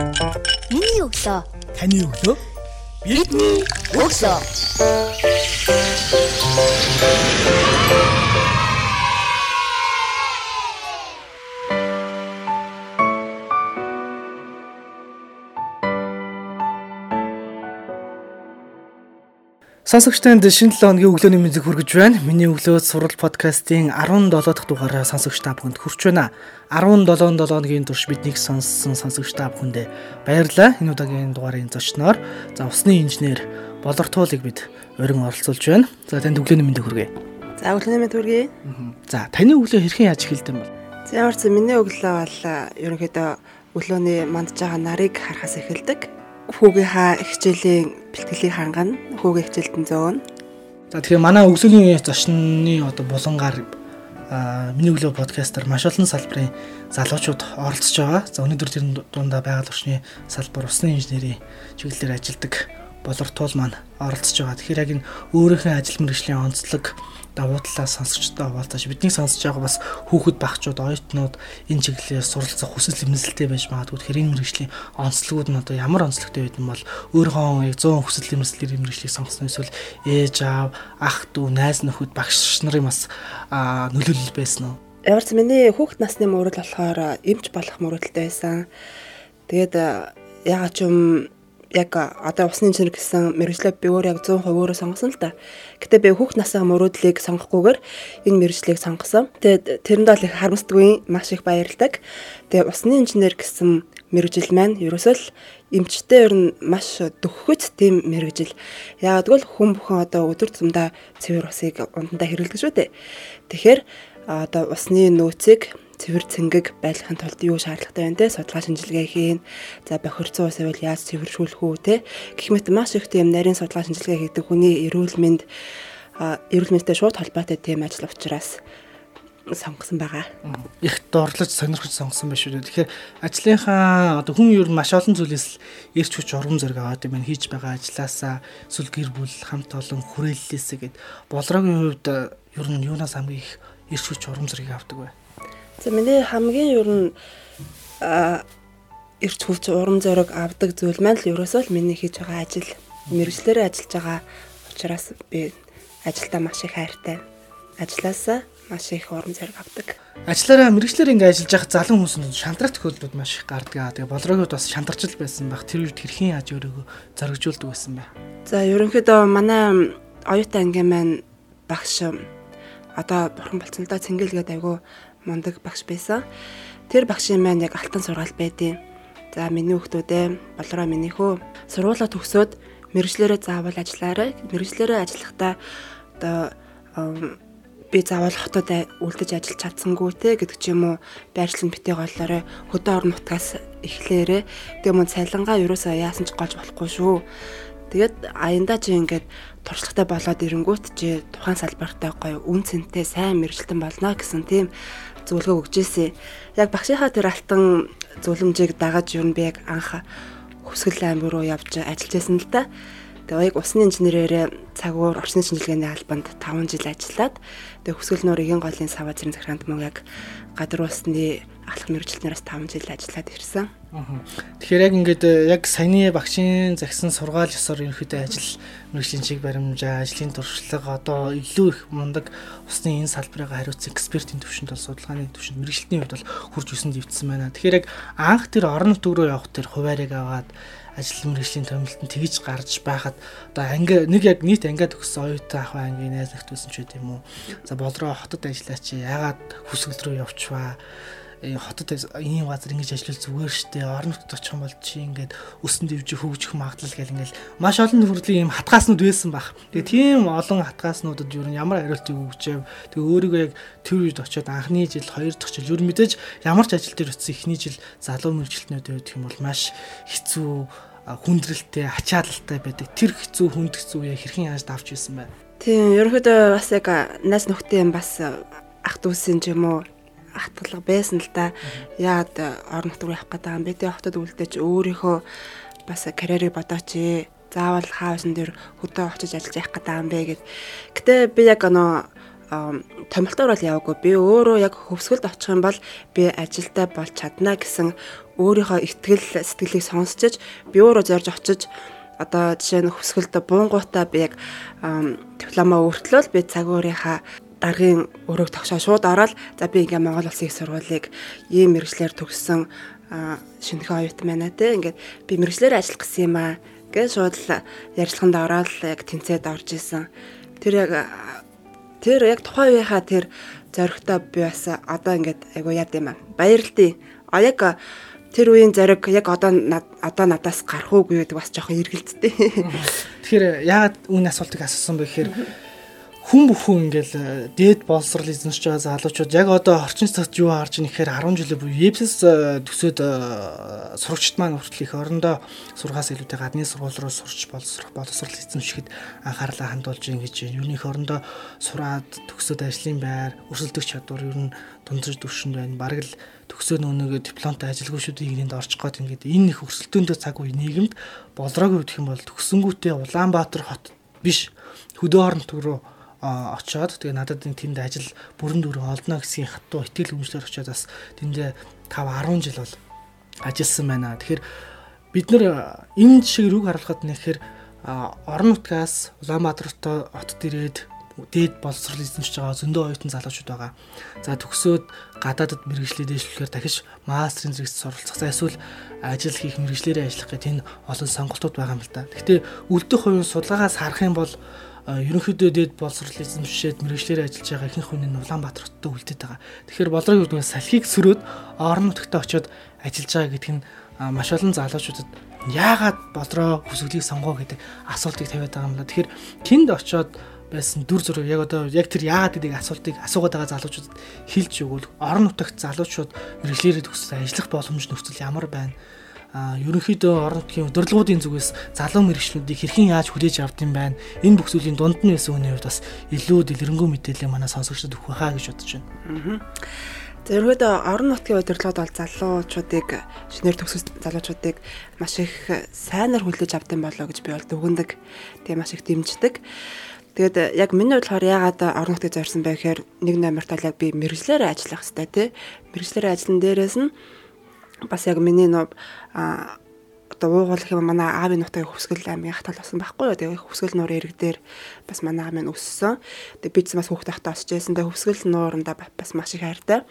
Миний өглөө. Таны өглөө. Бидний өглөө. Сонсогчтанд шинэ 7 өдрийн өглөөний мэндийг хүргэж байна. Миний өглөөд сурал подкастын 17 дахь дугаараа сонсогч та бүхэнд хүрч байна. 17 7 өдрийн турш биднийг сонссон сонсогч та бүхэндээ баярлалаа. Энэ удаагийн дугаарын зочноор за усны инженер Болортуулыг бид өрн оролцуулж байна. За танд өглөөний мэндийг хүргэе. За өглөөний мэнд хүргэе. За таны өглөө хэрхэн яаж эхэлдэг юм бол? За ямар ч миний өглөө бол ерөнхийдөө өглөөний мандж байгаа нарыг харахаас эхэлдэг. Хүүгийнхаа хичээлийн бэлтгэлийг хангана. Хүүгийн хичээлдэн зөөн. За тэгэхээр манай өглөөний зочны одоо булангаар миний өглөө подкастер маш олон салбарын залуучууд оролцож байгаа. За өнөөдөр тэр дундаа байгаль орчны салбар усны инженерийн чиглэлээр ажилладаг болортуул маань оролцож байгаа. Тэгэхээр яг энэ өөрийнхөө ажил мэргэжлийн онцлог давуу талаа сонсогчдоо хуваалцаж бидний сонсож байгаа бас хүүхэд багчууд оюутнууд энэ чиглэлээр суралцах хүсэл эмнэлэлтэй байж магадгүй. Тэгэхээр энэ мэрэгжлийн онцлогуд нь одоо ямар онцлогтой байдсан бол өөрийнхөө яг 100 хүсэл эмнэлэлтийн мэрэгжлийг сонгосон эсвэл ээж аав, ах дүү, найз нөхөд багш нарын бас нөлөөлөл байсан уу? Ямар ч миний хүүхэд насны мөрөл болохоор эмч болох мөрөлтэй байсан. Тэгээд ягаад ч юм яг одоо усны инженер гэсэн мэрэгчлээ би өөр яг 100% өөрөө сонгосон л та. Гэтэ би хүүхд насаа мөрөөдлийг сонгохгүйгээр энэ мэрэгчлийг сонгосон. Тэгээд тэрэнд бол их харамсдаггүй маш их баярлдаг. Тэгээд усны инженер гэсэн мэрэгжил маань ерөөсөө л эмчтэй ер нь маш дөхөхөц тийм мэрэгжил. Яг тэгвэл хүн бүхэн одоо өдөр тутамдаа цэвэр усыг ундандаа хэрэглэдэг шүү дээ. Тэгэхээр одоо усны нөөцийг цэвэр цэнгэг байлгахын тулд юу шаардлагатай байна те судалгаа шинжилгээ хийн за бохирцсон ус байвал яаж цэвэршүүлэх үү те гэх мэт маш их тийм нарийн судалгаа шинжилгээ хийдэг хүний эрүүл мэнд эрүүл мэндтэй шууд холбоотой тийм ажил учраас сонгосон байгаа. Их доорлож сонирхож сонгосон байх шүү дээ. Тэгэхээр ажлынхаа одоо хүн ер нь маш олон зүйлээс ирч хүч урам зориг аваад юм хийж байгаа ажилласаа эсвэл гэр бүл хамт олон хүрээллээсээ гэд болроогийн хувьд ер нь юунаас хамгийн их ирч хүч урам зориг авдаг вэ? За миний хамгийн ер нь эрч хүч урам зориг авдаг зүйл маань л ерөөсөө л миний хийж байгаа ажил мэрэгчлэрээ ажиллаж байгаа учраас би ажилдаа маш их хайртай. Ажлаасаа маш их урам зориг авдаг. Ажлаараа мэрэгчлэр ингэ ажиллаж явах залан хүмүүс шантрах тохиолдлууд маш их гардаг. Тэгээ болрогод бас шантарч л байсан баг. Тэр үед хэрхэн яаж өөрийгөө зоригжуулдаг байсан бэ? За ерөнхийдөө манай оюутан ангийн маань багш одоо бурхан болцсон л да цэнгэлгээд айгу мундаг багш байсан. Тэр багшийн маань яг алтан сургаал байдیں۔ За миний хүүхдүүдээ болроо минийхөө сургуулаа төгсөөд мэрэгчлэрээ заавал ажиллаарай. Мэрэгчлэрээ ажиллахдаа одоо би заавал хотод үлдэж ажиллаж чадсангүй те гэдэг ч юм уу байршлын битээ голоорой хөдөө орон нутгаас эхлээрээ тэгээ мөн цалингаа юусаа яасан ч голж болохгүй шүү. Тэгээд аяндаа чи ингээд туршлагатай болоод ирэнгүүт чи тухайн салбартаа гоё үн цэнтэй сайн мэрэгчлэн болно гэсэн тийм зөвлөгөө өгч ирсэн. Яг багшийнхаа тэр алтан зөвлөмжийг дагаж юу н би яг анх хүсгэл аймаг руу явж ажиллаж байсан л да. Тэгээ яг усны инженерээр цагуур орчны шинжилгээний албанд 5 жил ажиллаад тэгээ хүсгэл нуурын голын саваа зэрэг захиргаанд мөн яг гадар усны алах мэрэгчлэнээс 5 жил ажиллаад ирсэн. Тэгэхээр яг ингээд э, яг саяны багшийн загсан сургаал ёсоор ерөөхдөө ажил мэрэгжлийн чиг баримжаа, ажлын туршлага одоо илүү их мундаг усны энэ салбарыг хариуцсан экспертийн төвшөнд бол судалгааны төвшөнд мэрэгжлийн хувьд бол хурж өсөнд ивдсэн байна. Тэгэхээр яг анх тэр орон нутг руу явах тэр хуваарийг аваад ажил мэргэжлийн томилтод тэгж гарч байхад одоо анги нэг яг нийт ангиад өгсөн оюутан ах ангийн найз байсан ч гэдэм үү. За болроо хотод ажиллаач яагаад хүсгэл рүү явчваа хотод ийм газар ингэж ажиллах зүгээр штэ орон нутгад очих юм бол чи ингээд өсөнд дэвж хөгжих магадлал гэл ингээл маш олон төрлийн ийм хатгааснууд байсан баг. Тэгээ тийм олон хатгааснуудад юу ямар хариултыг өгчээв. Тэгээ өөрийгөө яг тэр үед очиод анхны жил, хоёр дахь жил нь мэдээж ямар ч ажил дээр очисон эхний жил залуу мэрэгчлэнүүд байдаг юм бол маш хэцүү хүндрэлтэй, ачаалалтай байдаг. Тэр хэцүү хүнд хэцүү яг хэрхэн яаж давж исэн бэ? Тийм, ерөнхийдөө бас яг найс нөхдөд бас ах дүүсийн ч юм уу хатгалга байсан л да. Яад орон нутг руу явах гэдэг юм бэ? Тэгээ хотод үлдээч өөрийнхөө бас карьерийг бодооч ээ. Заавал хаусын дээр хөдөө очиж ажиллаж явах гэдэг юм бэ гэд. Гэтэ би яг нөө томилтоор бол яваагүй. Би өөрөө яг хөвсгөлд очих юм бол би ажилдаа болж чадна гэсэн өөрийнхөө ихтгэл сэтгэлийг сонсчиж бюро зорж очиж одоо жишээ нь хөсгөлд буунгуудаа би яг дипломоо өөртлөөл би цаг өөрийнхаа даргын өрөөг тогшоо шууд ороод за би ингээ Монгол Улсын их сургуулийг ийм мэрэгчлэр төгссөн шинэхэн оюутан байна те ингээд би мэрэгчлэр ажиллах гэсэн юм аа гэж шууд л ярилцлаганд ороод яг тэнцээд орж исэн. Тэр яг тэр яг тухайн үеийнхаа тэр зоригтой би бас одоо ингээд айгу яд юм аа. Баярлалаа. А яг тэр үеийн зориг яг одоо одоо надаас гарах уугүй гэдэг бас жоохон эргэлттэй. Тэгэхээр яагаад үүний асуултыг асуусан бэ гэхээр хүн бүхэн ингээл э, дээд боловсрал эзэмшиж байгаа залуучууд яг одоо орчин цагт юу харж ийн гэхээр 10 жилийн буюу ЕПС төсөөд э, сурагчд маань хүртэл их орондоо сургаас илүүтэй гадны сургууль руу сурч боловсрох боловсрал эзэмшихэд анхаарлаа хандуулж ийн гэж байна. Юуних орондоо сураад төгсөөд ажлын байр, өрсөлдөх чадвар ер нь тундрж төвшөнд байна. Бараг л төгсөө нөгөөг дипломтой ажилгүй шүү дээ нэнд орчих гээд ингээд энэ их өрсөлдөөндөө цаг үе нийгэмд болроогүй гэх юм бол төгсөнгүүтээ Улаанбаатар хот биш хөдөө орон төв рүү очоод тэгээ надад тэнд ажил бүрэн дүрэн олно гэсэн хатуу итгэл үнэмшлэр очоод бас тэндээ 5 10 жил бол ажилласан байна. Тэгэхээр бид нар энэ шиг рүүг харуулхад нэхэр орон нутгаас Улаанбаатар хотод ирээд дээд боловсрол эзэмшиж байгаа зөндөө оюутан залуучууд байгаа. За төгсөөд гадаадд мэрэгжлээ дэвшлэхээр дахиж мастрын зэрэгт суралцах. За эсвэл ажил хийх мэрэгжлэрээ ажиллах гэх энэ олон сонголтууд байгаа юм л да. Гэхдээ үлдэх хувийн судалгаагаас харах юм бол ерөнхийдөө дээд боловсрол эзэмшээд мэрэгчлэрээ ажиллаж байгаа ихэнх хүн нь Улаанбаатар хотод үлдээд байгаа. Тэгэхээр болрог үүднээс салхийг сөрөөд орон нутагтаа очиод ажиллаж байгаа гэдг нь маш олон залуучуудад яагаад болроо хүсгэлийг сонгоо гэдэг асуултыг тавиад байгаа юм да. Тэгэхээр тэнд очиод байсан дүр зураг яг одоо яг тэр яагаад гэдэг асуултыг асуугаад байгаа залуучуудад хэлж өгвөл орон нутагт залуучууд мэрэгчлэрээ төгсөж ажиллах боломж нөхцөл ямар байна ерөнхийдөө орон нутгийн удирдлагуудын зүгээс залуу мэрэгчлүүдийг хэрхэн яаж хүлээж авд юм байна энэ бүх зүйлийн дунд нь байсан хүний хувьд бас илүү дэлгэрэнгүй мэдээлэл манай сонсогчдод өгөх хаа гэж бодож байна. Ерөнхийдөө орон нутгийн удирдлагууд бол залуучуудыг шинээр төгсөж залуучуудыг маш их сайнаар хүлээж авдсан болоо гэж би бол дүгнэдэг. Тэгээ маш их дэмждэг. Тэгээд э, яг миний хувьд болохоор яагаад орон нутгийг зорьсон бэ гэхээр нэг номерт яг би мэрэгжлээр ажиллах хэрэгтэй тий. Мэрэгжлээр ажиллан дээрээс нь бас яг миний нөө одоо уугуулах юм манай аавын нутгийн хөвсгөл аймгийн хатал болсон байхгүй юу. Тэгээ хөвсгөл нуурын ирэг дээр бас манай аав минь өссөн. Тэгээ бид бас хүүхдээ хатаа осч байсан. Тэгээ хөвсгөл нууранда бас маш их хайртай.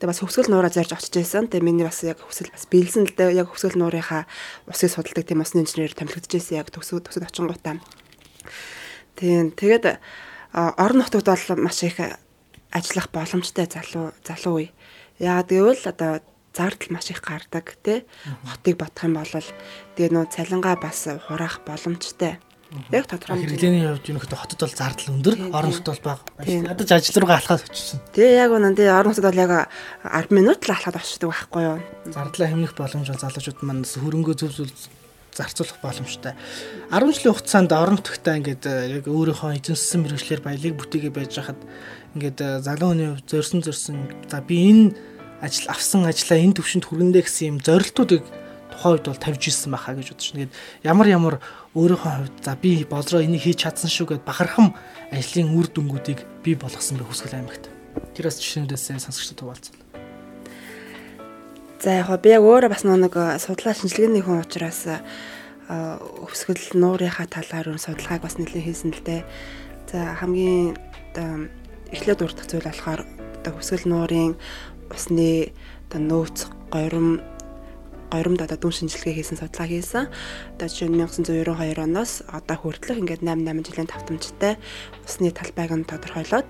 Тэгээ бас хөвсгөл нуураа зарж очиж байсан. Тэгээ миний бас яг хөвсгөл бас биелсэн л дээ. Яг хөвсгөл нуурынхаа усыг судалдаг тийм усны инженер томилогдож байсан. Яг төгсөд төгсөд очингуудаа. Тийм. Тэгээд орон нутагт бол маш их ажиллах боломжтой залуу залуу үе. Яагаад гэвэл одоо зардал маш их гардаг тий. Хотыг бодох юм бол тэгээ нөө цалингаа бас хураах боломжтой. Яг тодорхой хэрэглээний хувьд юу нэхэд хотод бол зардал өндөр, орон нутгад бол бага. Ядаж ажил руугаа алхаад очсон. Тэгээ яг үнэн тий орон нутгад бол яг 10 минут л алхаад очдөг байхгүй юу? Зардлаа хэмнэх боломж бол залуучууд маань хөрөнгөө зөв зөв зарцуулах боломжтой. 10 жилийн хугацаанд орон нутгтаа ингээд э, яг өөрийнхөө эзэмссэн мэрэгчлэр баялаг бүтээгээ байж хахад ингээд э, залуу хүний хувьд зорьсон зорьсон за би энэ ажил авсан ажлаа энэ төвшөнд хүргэндэ гэсэн юм зорилтуудыг тухайн үед бол тавьж ирсэн байхаа гэж бодож байна. Тэгээд ямар ямар өөрийнхөө хувьд за би болроо энийг хийж чадсан шүү гэд бахархам ажлын үр дүнгуудыг бий болгосон байх хүсгэл аймагт. Тэр бас жишээнүүдээс сонсогчдод хуваалцсан. За яг би яг өөрөө бас нэг э, судлаа шинжилгээний хүн учраас э, өвсгөл нуурынхаа талаар өн судалгааг бас нэлээд хийсэн л дээ. За хамгийн эхлээд урдах зүйл болохоор өвсгөл нуурын усны нөөц горим горимд одоо дүн шинжилгээ хийсэн судалгаа хийсэн. Одоо жишээ нь 1992 оноос одоо хүртэлх ингээд 8 8 жилийн давтамжтай усны талбайг нь тодорхойлоод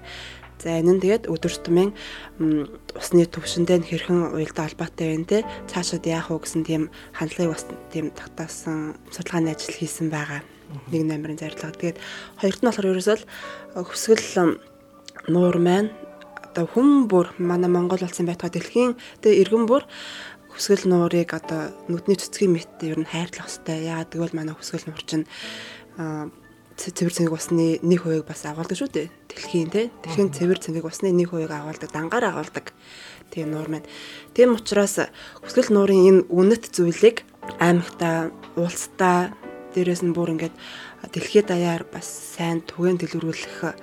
За энэ нь тэгээд өдөр тутмын усны төвшөндөө хэрхэн уялдаа холбоотой байна те цаашид яах вэ гэсэн тийм хандлагыг бас тийм татаасан судалгааны ажил хийсэн байгаа. Нэг номерын зардлага. Тэгээд хоёрт нь болохоор ерөөсөө хөсгөл нуур маань одоо хүм бүр манай Монгол улсын байтугай дэлхийн тэгээ иргэн бүр хөсгөл нуурыг одоо нүдний цэцгийн мэт ер нь хайрлах хэрэгтэй. Яагаад гэвэл манай хөсгөл нуур чинь цэвэр цэнгэг усны 1% бас агуулдаг шүү дээ. Дэлхийн тий. Дэлхийн цэвэр цэнгэг усны 1% агуулдаг, дангаар агуулдаг. Тийм нуур маань. Тийм учраас хүсгэл нуурын энэ үнэт зүйлийг аймагта, улстай дээрэс нь бүр ингээд дэлхийд даяар бас сайн түгээн дэлгэрүүлэх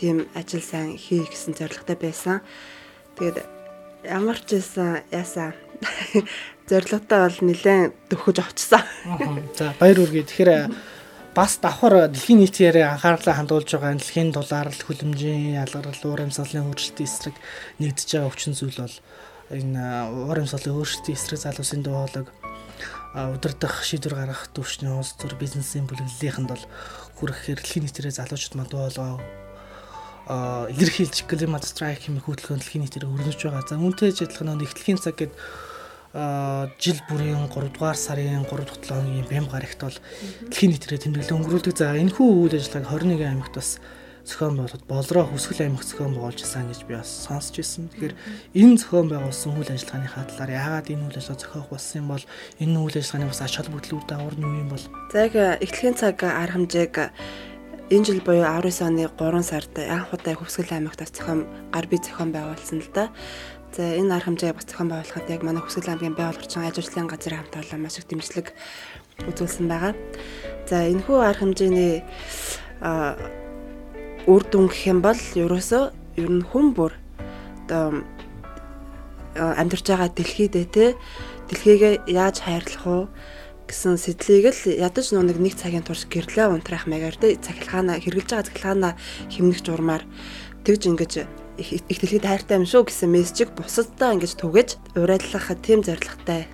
тийм ажил сайн хийх гэсэн зорилготой байсан. Тэгээд ямар ч байсан яасан зорилготой бол нэлээд төвхөж очсон. За баяр үргээ. Тэгэхээр бас давхар дэлхийн нийтээр анхаарлаа хандуулж байгаа дэлхийн дулаар хүлэмжийн ялгарл уур амьсгалын өөрчлөлтийн эсрэг нэгдэж байгаа өвчин зүйл бол энэ уур амьсгалын өөрчлөлтийн эсрэг залуусын дуулаг удирдах шийдвэр гаргах төвчний улс төр бизнесийн бүлэглэлийнхэнд бол хүрэх дэлхийн нийтээр залуучууд манд болгоо илэрхийлж климат страйк хэмээх хөтөлбөр дэлхийн нийтээр өрнөж байгаа. За үүнтэй адилхан нэгтгэхийн цаг гэдэг жил бүрийн 3 дугаар сарын 3 дахь 7 хоногийн бям гарагт бол дэлхийн нийтрээ тэмдэглэл өнгөрүүлдэг. За энэ хүү үйл ажиллагааг 21 аймагт бас зохион байгуулалт болроо хүсгэл аймаг зохион байгуулж исэн гэж би бас сонсч ирсэн. Тэгэхээр энэ зохион байгуулсан үйл ажиллагааны хадлаар яагаад энэ үйл ажиллагаа зохиох болсон юм бол энэ үйл ажиллагааны бас ач холбогдол үр дагавар нь юу юм бол? За яг эхлэхийн цаг арга хэмжээг энэ жил буюу 19 оны 3 сард анх удаа хүсгэл аймагт зохион гар бие зохион байгуулсан л да. За энэ арга хэмжээ бас зохион байгуулахад яг манай Хүсгэл аймгийн бай болгочин ажил ажлын газрын хамт олон маш их дэмжлэг үзүүлсэн байгаа. За энэхүү арга хэмжээний үр дүн гэх юм бол ерөөсөө ер нь хүн бүр одоо амьдарч байгаа дэлхийдээ те дэлхийгээ яаж хайрлах уу гэсэн сэтлийг л ядаж нэг нэг цагийн турш гэрлээ унтрах магаар те цахилгаана хэрглэж байгаа цахилгаана хэмнэх журмаар тэгж ингэж их дэлхийд хайртай юм шүү гэсэн мессежийг бусадтай ингэж түгэж урайлах тийм зорилготой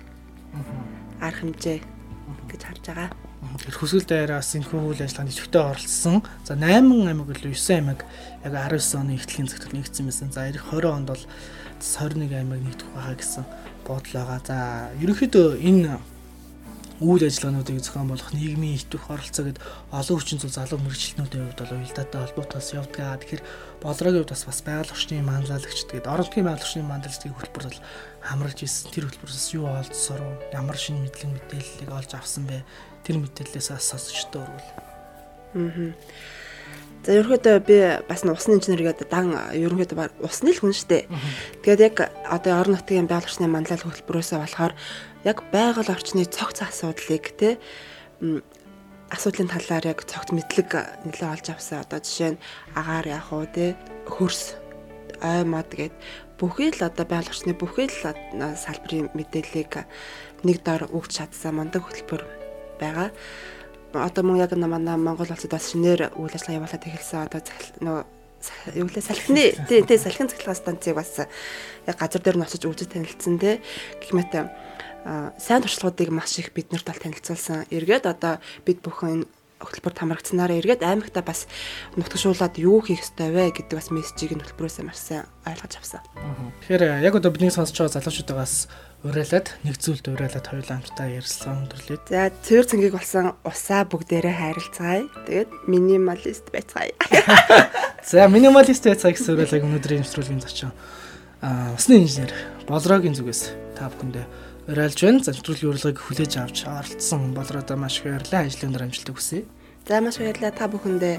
арга хэмжээ гэж харж байгаа. Хүсэл дээрээс энэ хүү үйл ажиллагаанд идэвхтэй оролцсон. За 8 аймаг билүү 9 аймаг яг 19 оны эхлэлийн цагт нэгдсэн байсан. За эх 20 онд бол 21 аймаг нэгдэх байгаа гэсэн бодол байгаа. За ерөнхийдөө энэ үйл ажиллагаануудыг зохион болгох нийгмийн итвэх оролцоо гэд олон хүчин зүйл залуу мэрэгчлэнүүдийн хувьд бол уялдаатай холбоотойс явдаг. Тэгэхээр болроогийн хувьд бас бас байгаль орчны манлайлагч тэгээд орон нутгийн байгаль орчны манлайлагчдын хөтөлбөр бол хамраж ирсэн. Тэр хөтөлбөрөөс юу олдсоор ямар шинэ мэдлэг мэдээллийг олж авсан бэ? Тэр мэдээллээс сонсогчтой өргөл. Аа. За ерөнхийдөө би бас усны инженер гэдэг дан ерөнхийдөө усны л хүн штэ. Тэгээд яг одоо орон нутгийн байгаль орчны манлайлал хөтөлбөрөөсөө болохоор яг байгаль орчны цогц асуудлыг те асуудлын талаар яг цогт мэдлэг нэлээ олж авсан. Одоо жишээ нь агаар яах уу те хөрс ой мод гэд бүхий л одоо байгаль орчны бүхий л салбарын мэдээллийг нэг дор өгч чадсан мундаг хөтөлбөр байгаа одоо мөн яг манай Монгол улсад бас шинээр үйл ажиллагаа явуулаад эхэлсэн одоо нөгөө юу лээ салхины тий тий салхин цахилгаан станцыг бас яг газар дээр нь очиж үзэж танилцсан тий гэх мэт сайн туршлагуудыг маш их биднэрт бол танилцуулсан. Эргээд одоо бид бүхэн хөтөлбөрт хамрагдсанаараа эргээд аймагта бас нутгшуулаад юу хийх ёстой вэ гэдэг бас мессежийг нь хөтөлбөрөөсөө маш сайн ойлгож авсан. Тэгэхээр яг одоо бидний сонсож байгаа залуучуудаас урайлаад нэг зүйлд урайлаад хоёулаа хамтдаа ярьсан өндөрлөө. За цэвэр цэнгийг болсон усаа бүгдээрээ хайрлцгаая. Тэгээд минималист байцгаая. За минималист байцгаая гэсэн урайлаг өнөөдрийн нэвтрүүлгийн зочин. Аа усны инженер Болрогийн зүгээс та бүхэндээ урайлж байна. За нэвтрүүлгийн урилгыг хүлээж авч оролцсон болроодоо маш их баярлалаа. Ажлын өндөр амжилт хүсье. За маш баярлалаа та бүхэндээ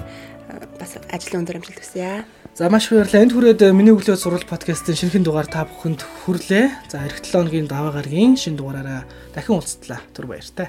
бас ажлын өндөр амжилт хүсье. За маш их баярлалаа. Энд хүрээд э, миний өглөө сурал подкастын шинэхэн дугаар та бүхэнд хүрлээ. За эх 7 өдрийн даваа гарагийн шинэ дугаараараа дахин уулзтлаа. Түр баяртай.